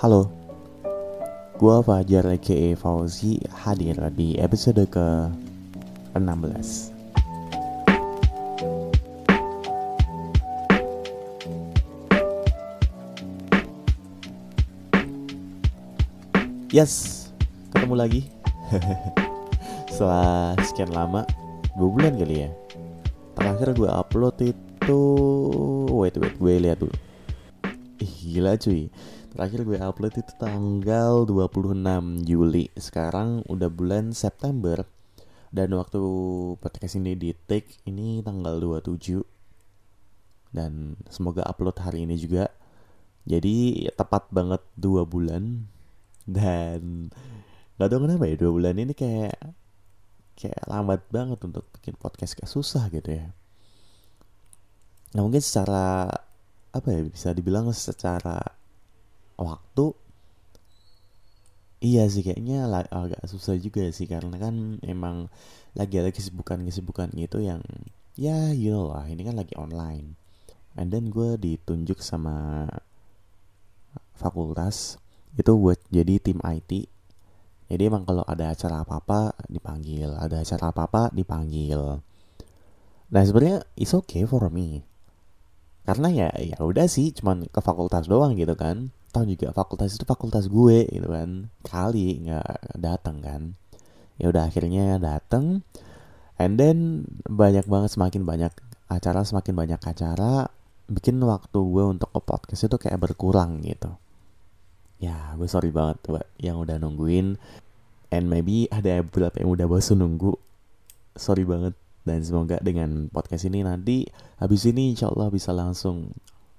Halo, gua Fajar aka Fauzi hadir di episode ke 16 Yes, ketemu lagi. Setelah sekian lama, dua bulan kali ya. Terakhir gue upload itu Wait, wait, gue lihat dulu. Ih, gila cuy Terakhir gue upload itu tanggal 26 Juli. Sekarang udah bulan September. Dan waktu podcast ini di take Ini tanggal 27 Dan semoga upload hari ini juga. Jadi tepat banget dua bulan. Dan gak tau kenapa ya dua bulan ini kayak kayak lambat banget untuk bikin podcast. Kayak susah gitu ya. Nah mungkin secara apa ya bisa dibilang secara waktu iya sih kayaknya agak susah juga sih karena kan emang lagi ada kesibukan-kesibukan gitu yang ya you know lah ini kan lagi online. And then gue ditunjuk sama fakultas itu buat jadi tim IT jadi emang kalau ada acara apa-apa dipanggil ada acara apa-apa dipanggil. Nah sebenarnya is okay for me. Karena ya ya udah sih cuman ke fakultas doang gitu kan tahu juga fakultas itu fakultas gue gitu kan. Kali nggak datang kan. Ya udah akhirnya datang and then banyak banget semakin banyak acara semakin banyak acara bikin waktu gue untuk ke podcast itu kayak berkurang gitu. Ya gue sorry banget buat yang udah nungguin. And maybe ada beberapa yang udah bosan nunggu. Sorry banget. Dan semoga dengan podcast ini nanti habis ini insya Allah bisa langsung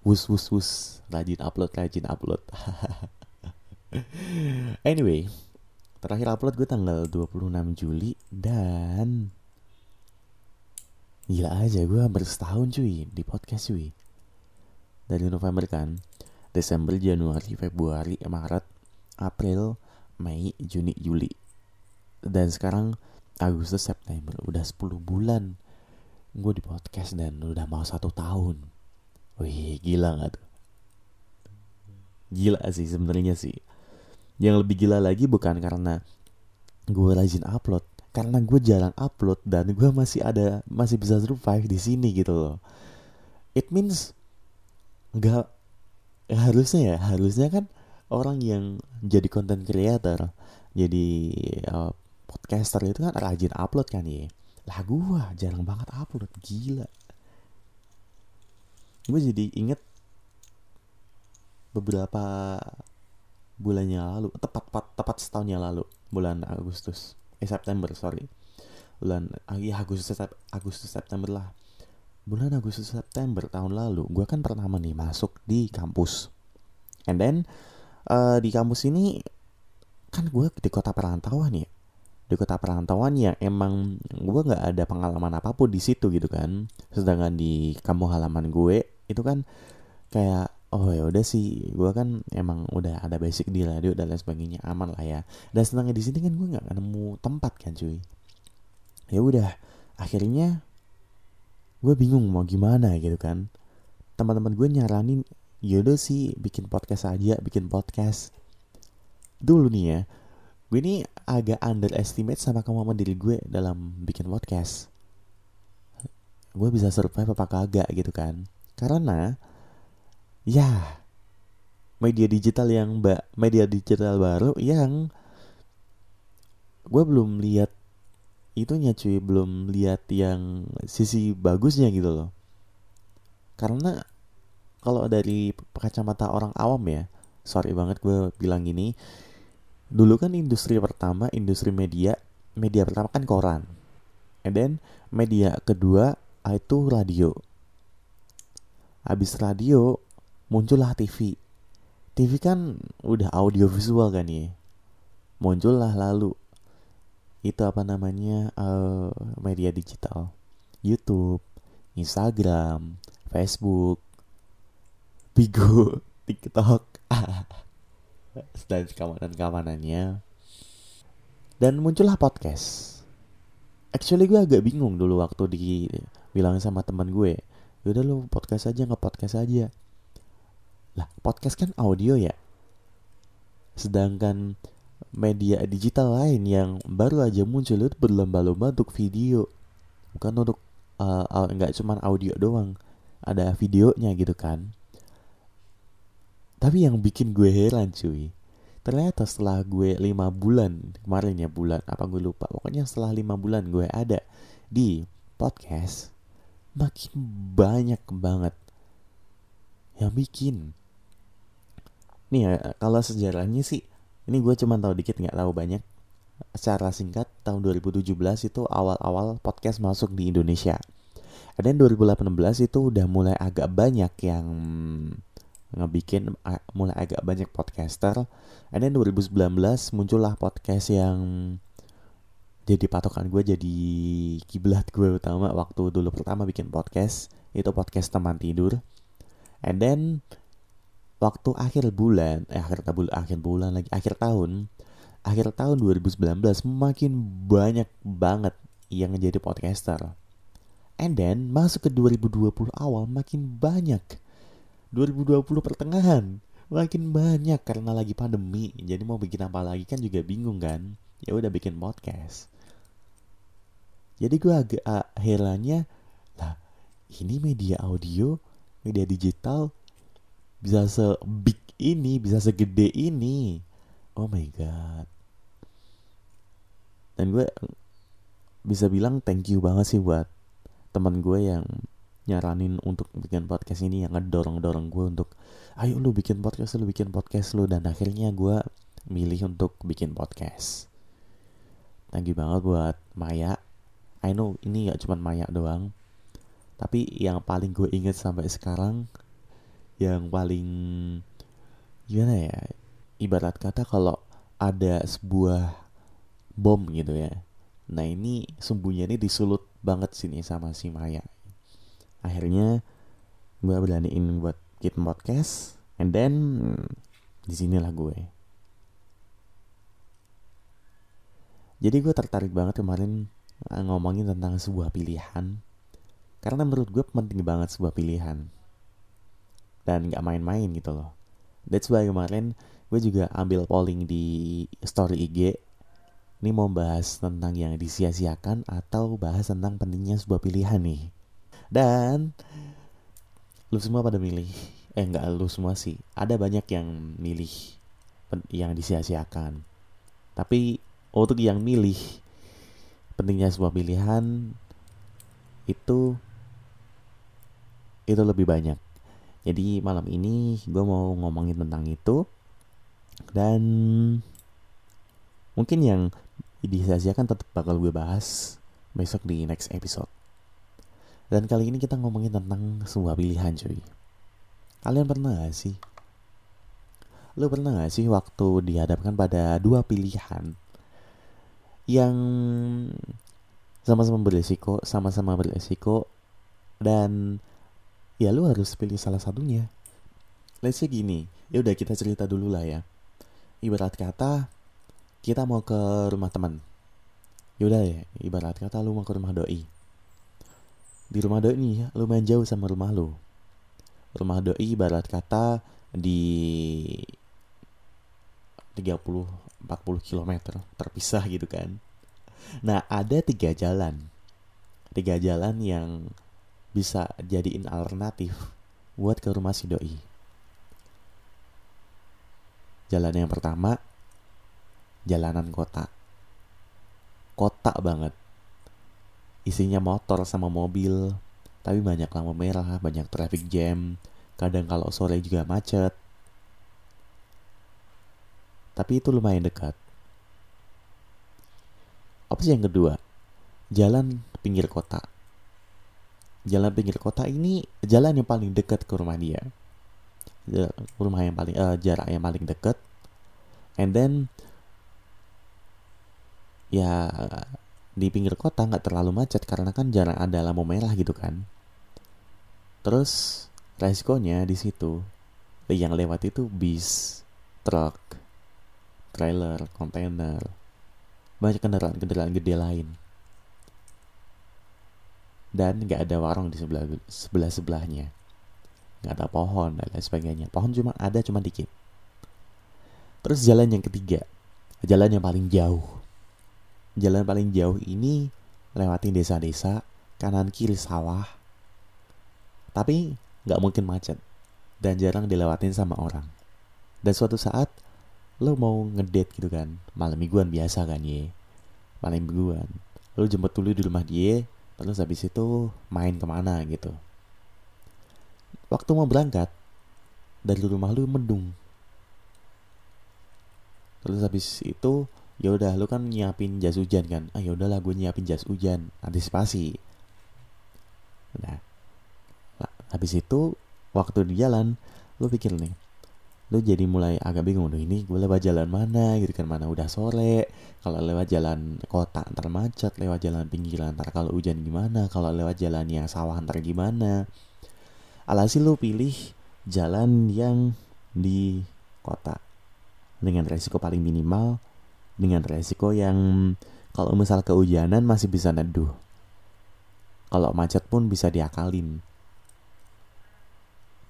wus wus wus rajin upload rajin upload anyway terakhir upload gue tanggal 26 Juli dan gila aja gue hampir setahun cuy di podcast cuy dari November kan Desember, Januari, Februari, Maret, April, Mei, Juni, Juli. Dan sekarang Agustus, September. Udah 10 bulan gue di podcast dan udah mau satu tahun. Wih, gila gak tuh? Gila sih sebenarnya sih. Yang lebih gila lagi bukan karena gue rajin upload, karena gue jarang upload dan gue masih ada masih bisa survive di sini gitu loh. It means nggak harusnya ya harusnya kan orang yang jadi content creator jadi uh, podcaster itu kan rajin upload kan ya lah gue jarang banget upload gila gue jadi inget beberapa bulannya lalu tepat tepat tepat setahun lalu bulan Agustus eh September sorry. Bulan iya Agustus Agustus September lah. Bulan Agustus September tahun lalu gue kan pertama nih masuk di kampus. And then uh, di kampus ini kan gue di kota perantauan ya. Di kota perantauan yang emang gue nggak ada pengalaman apa pun di situ gitu kan. Sedangkan di kampung halaman gue itu kan kayak oh ya udah sih gue kan emang udah ada basic di radio dan lain sebagainya aman lah ya. Dan sedangkan di sini kan gue nggak nemu tempat kan cuy. Ya udah akhirnya gue bingung mau gimana gitu kan. Teman-teman gue nyaranin yaudah sih bikin podcast aja bikin podcast. Dulu nih ya gue ini agak underestimate sama kemampuan diri gue dalam bikin podcast. Gue bisa survive apa kagak gitu kan karena ya media digital yang mbak media digital baru yang gue belum lihat itunya cuy belum lihat yang sisi bagusnya gitu loh. Karena kalau dari kacamata orang awam ya sorry banget gue bilang gini dulu kan industri pertama industri media media pertama kan koran. And then media kedua itu radio habis radio muncullah TV TV kan udah audio visual kan ya? Muncullah lalu. Itu apa namanya uh, media digital. YouTube Instagram Facebook Bigo TikTok. Dan kawanan-kawanannya dan muncullah podcast. Actually gue agak bingung dulu waktu dibilang sama teman gue yaudah lo podcast aja nggak podcast aja. Lah podcast kan audio ya? Sedangkan media digital lain yang baru aja muncul itu berlomba-lomba untuk video. Bukan untuk uh, nggak cuman audio doang ada videonya gitu kan. Tapi yang bikin gue heran cuy ternyata setelah gue lima bulan kemarin ya bulan apa gue lupa pokoknya setelah lima bulan gue ada di podcast makin banyak banget yang bikin. Nih ya kalau sejarahnya sih ini gue cuma tahu dikit nggak tahu banyak. Secara singkat tahun 2017 itu awal-awal podcast masuk di Indonesia. Dan 2018 itu udah mulai agak banyak yang ngebikin mulai agak banyak podcaster. Then 2019 muncullah podcast yang jadi patokan gue jadi kiblat gue utama waktu dulu pertama bikin podcast itu podcast teman tidur. And then waktu akhir bulan, eh akhir bulan, akhir bulan lagi akhir tahun, akhir tahun 2019 makin banyak banget yang jadi podcaster. And then masuk ke 2020 awal makin banyak 2020 pertengahan makin banyak karena lagi pandemi jadi mau bikin apa lagi kan juga bingung kan ya udah bikin podcast. Jadi gue agak uh, herannya lah ini media audio media digital bisa se big ini bisa segede ini. Oh my god. Dan gue bisa bilang thank you banget sih buat teman gue yang nyaranin untuk bikin podcast ini yang ngedorong-dorong gue untuk ayo lu bikin podcast lu bikin podcast lu. Dan akhirnya gue milih untuk bikin podcast thank you banget buat Maya. I know ini gak cuma Maya doang. Tapi yang paling gue inget sampai sekarang yang paling gimana ya ibarat kata kalau ada sebuah bom gitu ya. Nah ini sembunyinya disulut banget sini sama si Maya. Akhirnya gue beraniin buat bikin podcast and then di sinilah gue jadi gue tertarik banget kemarin eh, ngomongin tentang sebuah pilihan karena menurut gue penting banget sebuah pilihan dan gak main-main gitu loh that's why kemarin gue juga ambil polling di story IG ini mau bahas tentang yang disia-siakan atau bahas tentang pentingnya sebuah pilihan nih dan lu semua pada milih. Eh enggak lu semua sih. Ada banyak yang milih yang disia-siakan. Tapi untuk yang milih pentingnya sebuah pilihan itu itu lebih banyak. Jadi malam ini gue mau ngomongin tentang itu dan mungkin yang disia-siakan tetap bakal gue bahas besok di next episode. Dan kali ini kita ngomongin tentang sebuah pilihan cuy. Kalian pernah gak sih? Lo pernah gak sih waktu dihadapkan pada dua pilihan yang sama-sama beresiko, sama-sama beresiko dan ya lu harus pilih salah satunya. Let's say gini, ya udah kita cerita dulu lah ya. Ibarat kata kita mau ke rumah teman. Yaudah ya, ibarat kata lu mau ke rumah doi di rumah doi nih lumayan jauh sama rumah lo rumah doi ibarat kata di 30 40 km terpisah gitu kan. Nah ada tiga jalan. Tiga jalan yang bisa jadiin alternatif buat ke rumah si doi. Jalan yang pertama jalanan kota. Kota banget. Isinya motor sama mobil tapi banyak lampu merah banyak traffic jam. Kadang kalau sore juga macet tapi itu lumayan dekat. Opsi yang kedua? Jalan pinggir kota. Jalan pinggir kota ini jalan yang paling dekat ke rumah dia. Rumah yang paling uh, jarak yang paling dekat. And then ya di pinggir kota nggak terlalu macet karena kan jarang ada lampu merah gitu kan. Terus resikonya di situ yang lewat itu bis, truk, trailer, kontainer, banyak kendaraan-kendaraan gede lain. Dan nggak ada warung di sebelah sebelah sebelahnya, nggak ada pohon dan lain sebagainya. Pohon cuma ada cuma dikit. terus jalan yang ketiga jalan yang paling jauh jalan paling jauh ini lewatin desa-desa kanan kiri sawah tapi nggak mungkin macet dan jarang dilewatin sama orang dan suatu saat lo mau ngedate gitu kan malam mingguan biasa kan ye. Malam mingguan. Lo jemput dulu di rumah dia terus habis itu main ke mana gitu. Waktu mau berangkat dari rumah lu mendung. Terus habis itu ya udah lu kan nyiapin jas hujan kan? Ah ya udahlah gue nyiapin jas hujan antisipasi. Nah habis itu waktu di jalan lu pikir nih lu jadi mulai agak bingung ini gue lewat jalan mana? Gitu kan mana udah sore? Kalau lewat jalan kota ntar macet lewat jalan pinggiran ntar kalau hujan gimana? Kalau lewat jalan yang sawah ntar gimana? Alhasil lu pilih jalan yang di kota dengan resiko paling minimal dengan resiko yang kalau misal kehujanan masih bisa neduh. Kalau macet pun bisa diakalin.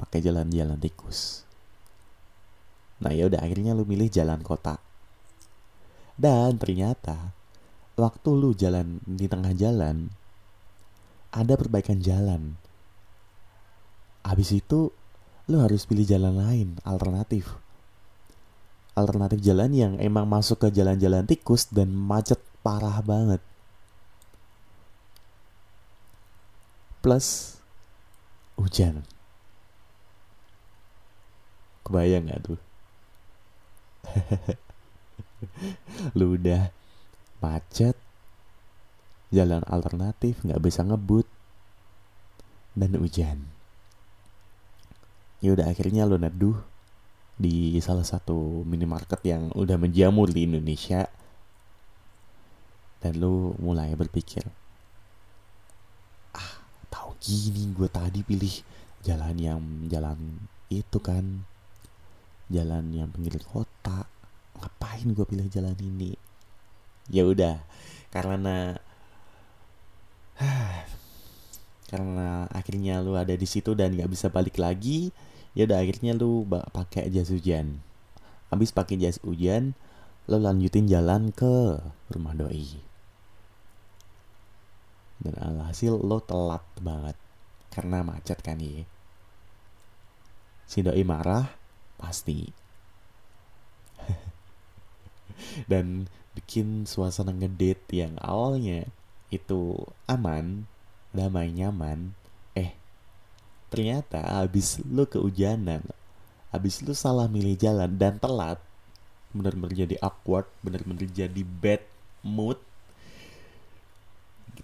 Pakai jalan-jalan tikus Nah ya udah akhirnya lu milih jalan kota. Dan ternyata waktu lu jalan di tengah jalan ada perbaikan jalan. Habis itu lu harus pilih jalan lain, alternatif. Alternatif jalan yang emang masuk ke jalan-jalan tikus dan macet parah banget. Plus hujan. Kebayang gak tuh? lu udah macet. Jalan alternatif nggak bisa ngebut. Dan hujan. Ya udah akhirnya lu neduh di salah satu minimarket yang udah menjamur di Indonesia. Dan lu mulai berpikir ah tahu gini gue tadi pilih jalan yang jalan itu kan jalan yang pinggir kota ngapain gue pilih jalan ini? Ya udah karena karena akhirnya lu ada di situ dan nggak bisa balik lagi ya udah akhirnya lu pakai jas hujan. Habis pakai jas hujan lu lanjutin jalan ke rumah doi. Dan alhasil lo telat banget karena macet kan ya si doi marah pasti. Dan bikin suasana ngedate yang awalnya itu aman damai nyaman eh ternyata abis lu kehujanan abis lu salah milih jalan dan telat bener-bener jadi awkward bener-bener jadi bad mood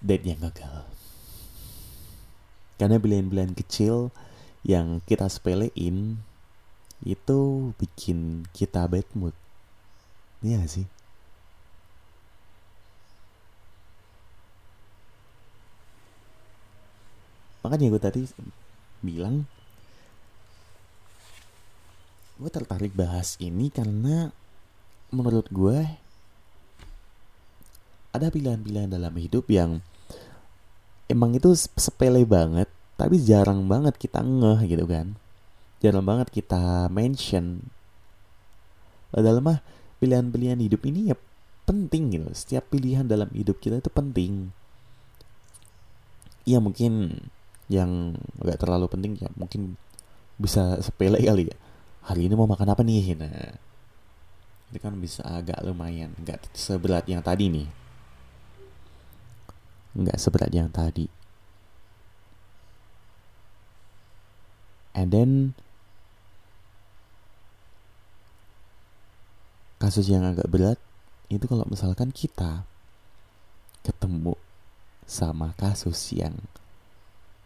date yang gagal. Karena pilihan-pilihan kecil yang kita sepelein itu bikin kita bad mood. Iya sih? Makanya gue tadi bilang gue tertarik bahas ini karena menurut gue ada pilihan-pilihan dalam hidup yang emang itu sepele banget tapi jarang banget kita ngeh gitu kan jarang banget kita mention. Padahal mah pilihan-pilihan hidup ini ya penting gitu. Setiap pilihan dalam hidup kita itu penting. Ya mungkin yang gak terlalu penting ya mungkin bisa sepele kali ya. Hari ini mau makan apa nih? Nah ini kan bisa agak lumayan nggak seberat yang tadi nih. Nggak seberat yang tadi. And then kasus yang agak berat itu kalau misalkan kita ketemu sama kasus yang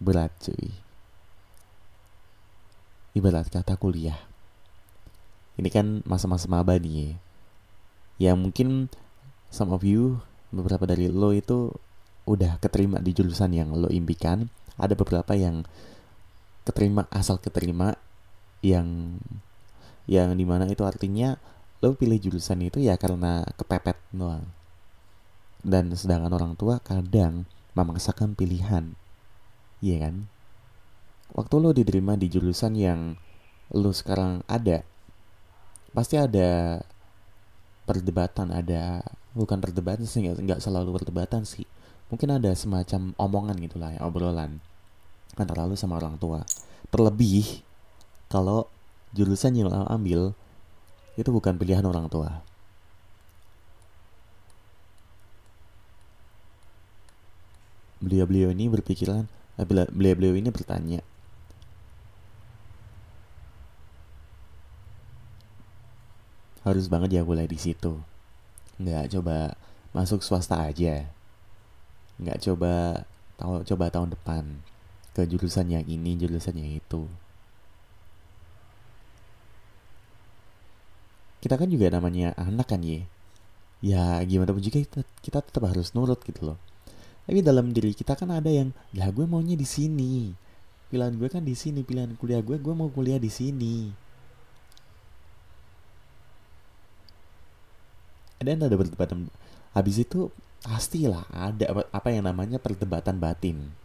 berat cuy. Ibarat kata kuliah. Ini kan masa-masa maba nih ya. Mungkin some of you beberapa dari lo itu udah keterima di jurusan yang lo impikan. Ada beberapa yang keterima asal keterima yang yang di mana itu artinya lo pilih jurusan itu ya karena kepepet doang. Dan sedangkan orang tua kadang memaksakan pilihan. Iya kan? Waktu lo diterima di jurusan yang lo sekarang ada pasti ada perdebatan ada bukan perdebatan sih nggak selalu perdebatan sih. Mungkin ada semacam omongan gitulah ya obrolan antara lu sama orang tua. Terlebih kalau jurusan yang lo ambil itu bukan pilihan orang tua. Beliau-beliau ini berpikiran eh, beliau-beliau ini bertanya. Harus banget ya kuliah di situ. Nggak coba masuk swasta aja. Nggak coba tahu coba tahun depan ke jurusan yang ini jurusan yang itu kita kan juga namanya anak kan ye ya gimana pun juga kita, kita tetap harus nurut gitu loh. Tapi dalam diri kita kan ada yang lah gue maunya di sini. Pilihan gue kan di sini pilihan kuliah gue gue mau kuliah di sini. Dan ada perdebatan habis itu pastilah ada apa yang namanya perdebatan batin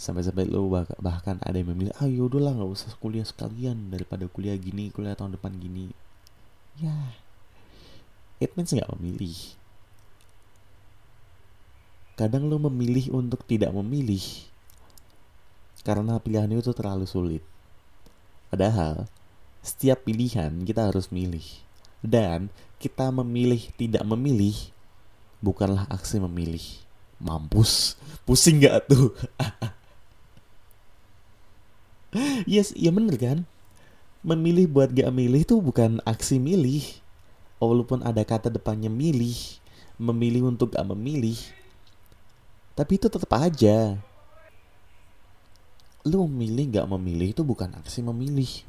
sampai-sampai lo bahkan ada yang memilih ah yaudah lah nggak usah kuliah sekalian daripada kuliah gini kuliah tahun depan gini ya it means nggak memilih kadang lo memilih untuk tidak memilih karena pilihan itu terlalu sulit padahal setiap pilihan kita harus milih. Dan kita memilih tidak memilih bukanlah aksi memilih. Mampus. Pusing gak tuh? yes, iya bener kan? Memilih buat gak milih itu bukan aksi milih. Walaupun ada kata depannya milih, memilih untuk gak memilih. Tapi itu tetap aja. Lu memilih gak memilih itu bukan aksi memilih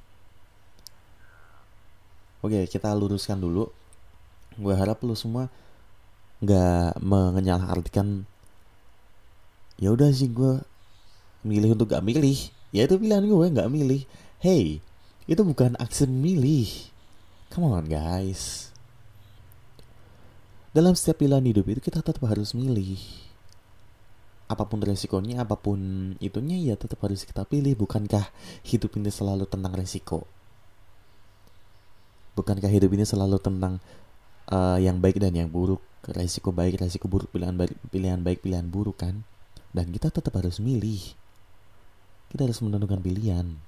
Oke, kita luruskan dulu. Gue harap lu semua nggak menyalarkan ya udah sih gue milih untuk gak milih ya itu pilihan gue nggak milih. Hey itu bukan aksi milih. Come on guys. Dalam setiap pilihan hidup itu kita tetap harus milih. Apa pun resikonya apa pun itunya ya tetap harus kita pilih. Bukankah hidup ini selalu tentang resiko? Bukankah hidup ini selalu tentang uh, yang baik dan yang buruk? Resiko baik resiko buruk pilihan baik pilihan baik pilihan buruk kan? Dan kita tetap harus milih kita harus menentukan pilihan.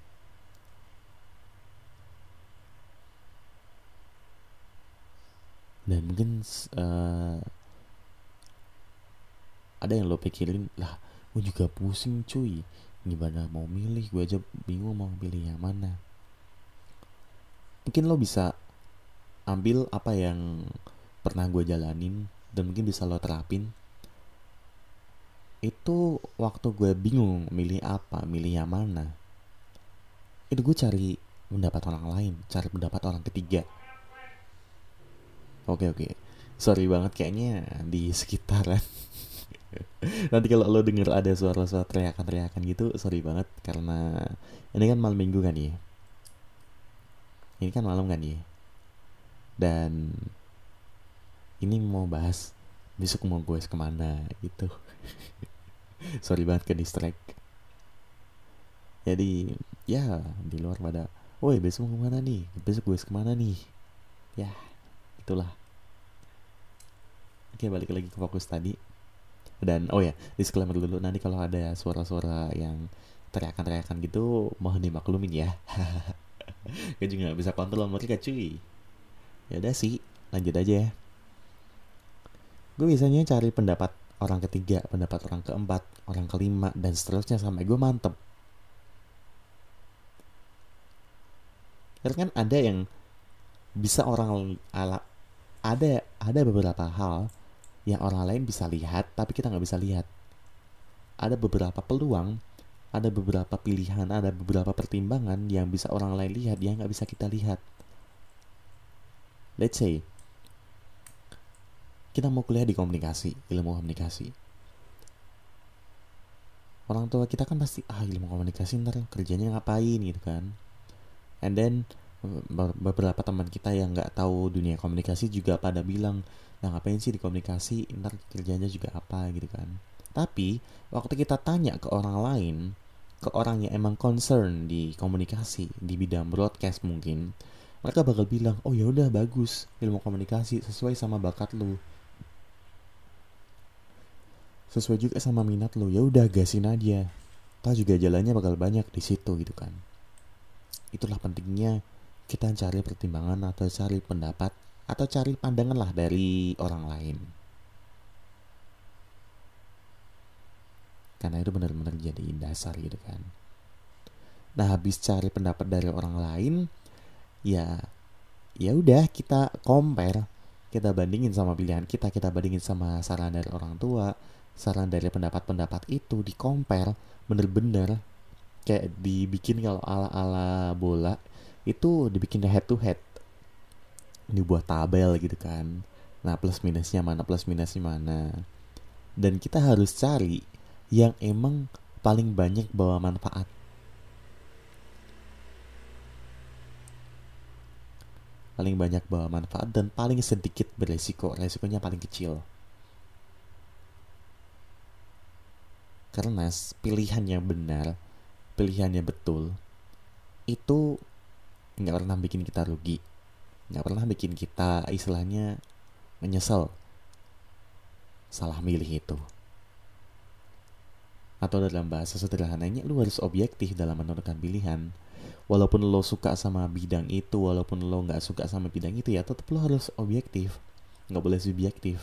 Dan mungkin uh, ada yang lo pikirin lah gue juga pusing cuy. Gimana mau milih? Gue aja bingung mau pilih yang mana. Mungkin lo bisa ambil apa yang pernah gue jalanin dan mungkin bisa lo terapin itu waktu gue bingung milih apa milih yang mana. Itu gue cari pendapat orang lain cari pendapat orang ketiga. Oke oke. Sorry banget kayaknya di sekitaran nanti kalau lo denger ada suara-suara teriakan-teriakan gitu sorry banget karena ini kan malam minggu kan ya. Ini kan malam kan ya. Dan ini mau bahas besok mau gue ke mana gitu sorry banget ke distract. Jadi ya di luar pada woi besok mau ke mana nih? Besok gue ke mana nih? Ya itulah. Oke balik lagi ke fokus tadi. Dan oh ya disclaimer dulu nanti kalau ada suara-suara yang teriakan-teriakan gitu mohon dimaklumin ya. Gue juga bisa kontrol mereka cuy. Ya udah sih lanjut aja ya. Gue biasanya cari pendapat orang ketiga pendapat orang keempat orang kelima dan seterusnya sampai gue mantep karena kan ada yang bisa orang ala ada ada beberapa hal yang orang lain bisa lihat tapi kita nggak bisa lihat ada beberapa peluang ada beberapa pilihan, ada beberapa pertimbangan yang bisa orang lain lihat yang nggak bisa kita lihat. Let's say kita mau kuliah di komunikasi, ilmu komunikasi. Orang tua kita kan pasti ah ilmu komunikasi ntar kerjanya ngapain? gitu kan. And then beberapa teman kita yang nggak tahu dunia komunikasi juga pada bilang nah ngapain sih di komunikasi? Ntar kerjanya juga apa? gitu kan. Tapi waktu kita tanya ke orang lain ke orang yang emang concern di komunikasi di bidang broadcast mungkin mereka bakal bilang oh ya udah bagus. Ilmu komunikasi sesuai sama bakat lu sesuai juga sama minat lu ya udah gasin aja. Tahu juga jalannya bakal banyak di situ gitu kan. Itulah pentingnya kita cari pertimbangan atau cari pendapat atau cari pandangan lah dari orang lain. Karena itu benar-benar jadi dasar gitu kan. Nah habis cari pendapat dari orang lain ya ya udah kita compare. Kita bandingin sama pilihan kita kita bandingin sama saran dari orang tua saran dari pendapat-pendapat itu di compare bener-bener kayak dibikin kalau ala-ala bola itu dibikin head to head dibuat tabel gitu kan nah plus minusnya mana plus minusnya mana dan kita harus cari yang emang paling banyak bawa manfaat. Paling banyak bawa manfaat dan paling sedikit beresiko, resikonya paling kecil. Karena pilihan yang benar, pilihan yang betul, itu nggak pernah bikin kita rugi, nggak pernah bikin kita istilahnya menyesal salah milih itu. Atau dalam bahasa sederhananya lu harus objektif dalam menentukan pilihan. Walaupun lo suka sama bidang itu walaupun lo nggak suka sama bidang itu ya tetap lo harus objektif. Nggak boleh subjektif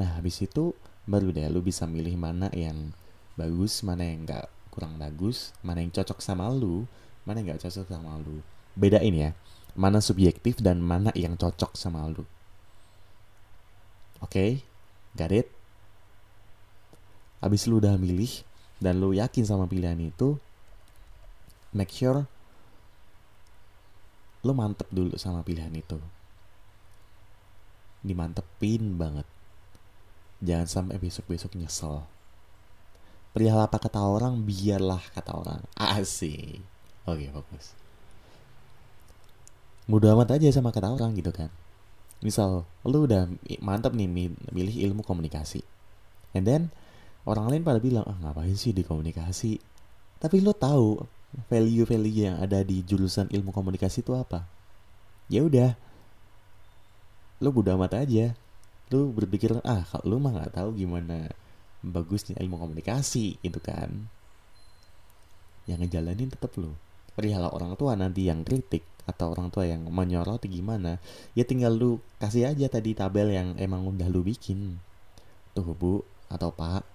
nah habis itu baru deh lu bisa milih mana yang bagus mana yang nggak kurang bagus mana yang cocok sama lu mana yang nggak cocok sama lu bedain ya mana subjektif dan mana yang cocok sama lu Oke, okay? got it? Abis lu udah milih dan lu yakin sama pilihan itu, make sure lu mantep dulu sama pilihan itu. Dimantepin banget. Jangan sampai besok-besok nyesel. Perihal apa kata orang, biarlah kata orang. Asik. Oke, fokus. Mudah amat aja sama kata orang gitu kan misal lu udah mantap nih milih ilmu komunikasi and then orang lain pada bilang ah ngapain sih di komunikasi tapi lu tahu value-value yang ada di jurusan ilmu komunikasi itu apa ya udah lu bodo amat aja lu berpikir ah kalau lu mah nggak tahu gimana bagusnya ilmu komunikasi itu kan. Yang ngejalanin tetap lu. Perihal orang tua nanti yang kritik atau orang tua yang menyoroti gimana ya tinggal lu kasih aja tadi tabel yang emang udah lu bikin. Tuh bu atau pak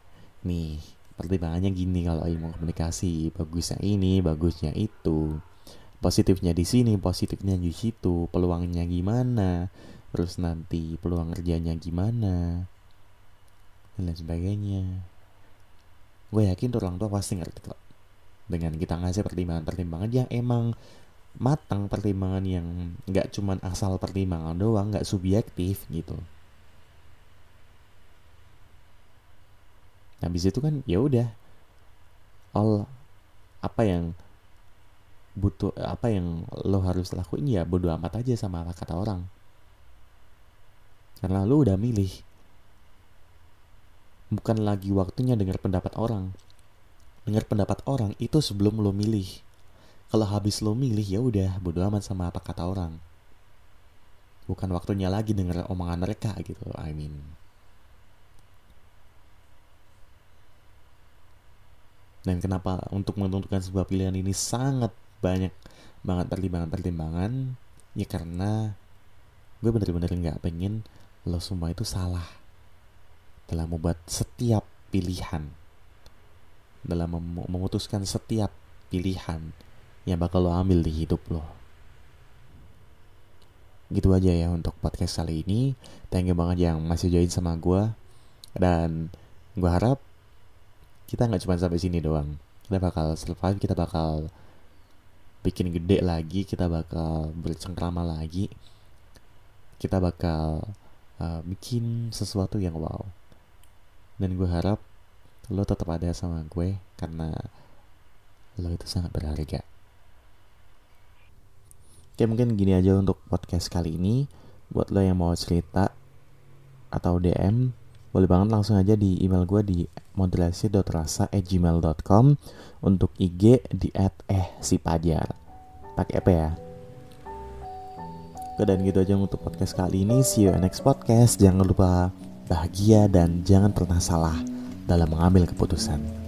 nih pertimbangannya gini kalau ilmu komunikasi bagusnya ini bagusnya itu. Positifnya di sini positifnya di situ peluangnya gimana terus nanti peluang kerjanya gimana? Dan lain sebagainya. Gue yakin orang tua pasti ngerti kok. Dengan kita ngasih pertimbangan-pertimbangan yang emang matang pertimbangan yang nggak cuman asal pertimbangan doang nggak subjektif gitu. Habis itu kan ya udah. All apa yang butuh apa yang lo harus lakuin ya bodo amat aja sama kata orang karena lo udah milih. Bukan lagi waktunya dengar pendapat orang. Dengar pendapat orang itu sebelum lo milih. Kalau habis lo milih ya udah bodo amat sama apa kata orang. Bukan waktunya lagi denger omongan mereka gitu I mean. Dan kenapa untuk menentukan sebuah pilihan ini sangat banyak banget pertimbangan-pertimbangan? Ya karena gue bener-bener nggak pengen lo semua itu salah dalam membuat setiap pilihan dalam memutuskan setiap pilihan yang bakal lo ambil di hidup lo. Gitu aja ya untuk podcast kali ini. Thank you banget yang masih join sama gue. Dan gue harap kita nggak cuma sampai sini doang. Kita bakal survive, kita bakal bikin gede lagi, kita bakal bercengkrama lagi. Kita bakal uh, bikin sesuatu yang wow. Dan gue harap lo tetap ada sama gue karena lo itu sangat berharga. Oke mungkin gini aja untuk podcast kali ini Buat lo yang mau cerita Atau DM Boleh banget langsung aja di email gue di moderasi.rasa@gmail.com untuk IG di at eh si pajar pakai apa ya Oke, dan gitu aja untuk podcast kali ini. See you next podcast. Jangan lupa bahagia dan jangan pernah salah dalam mengambil keputusan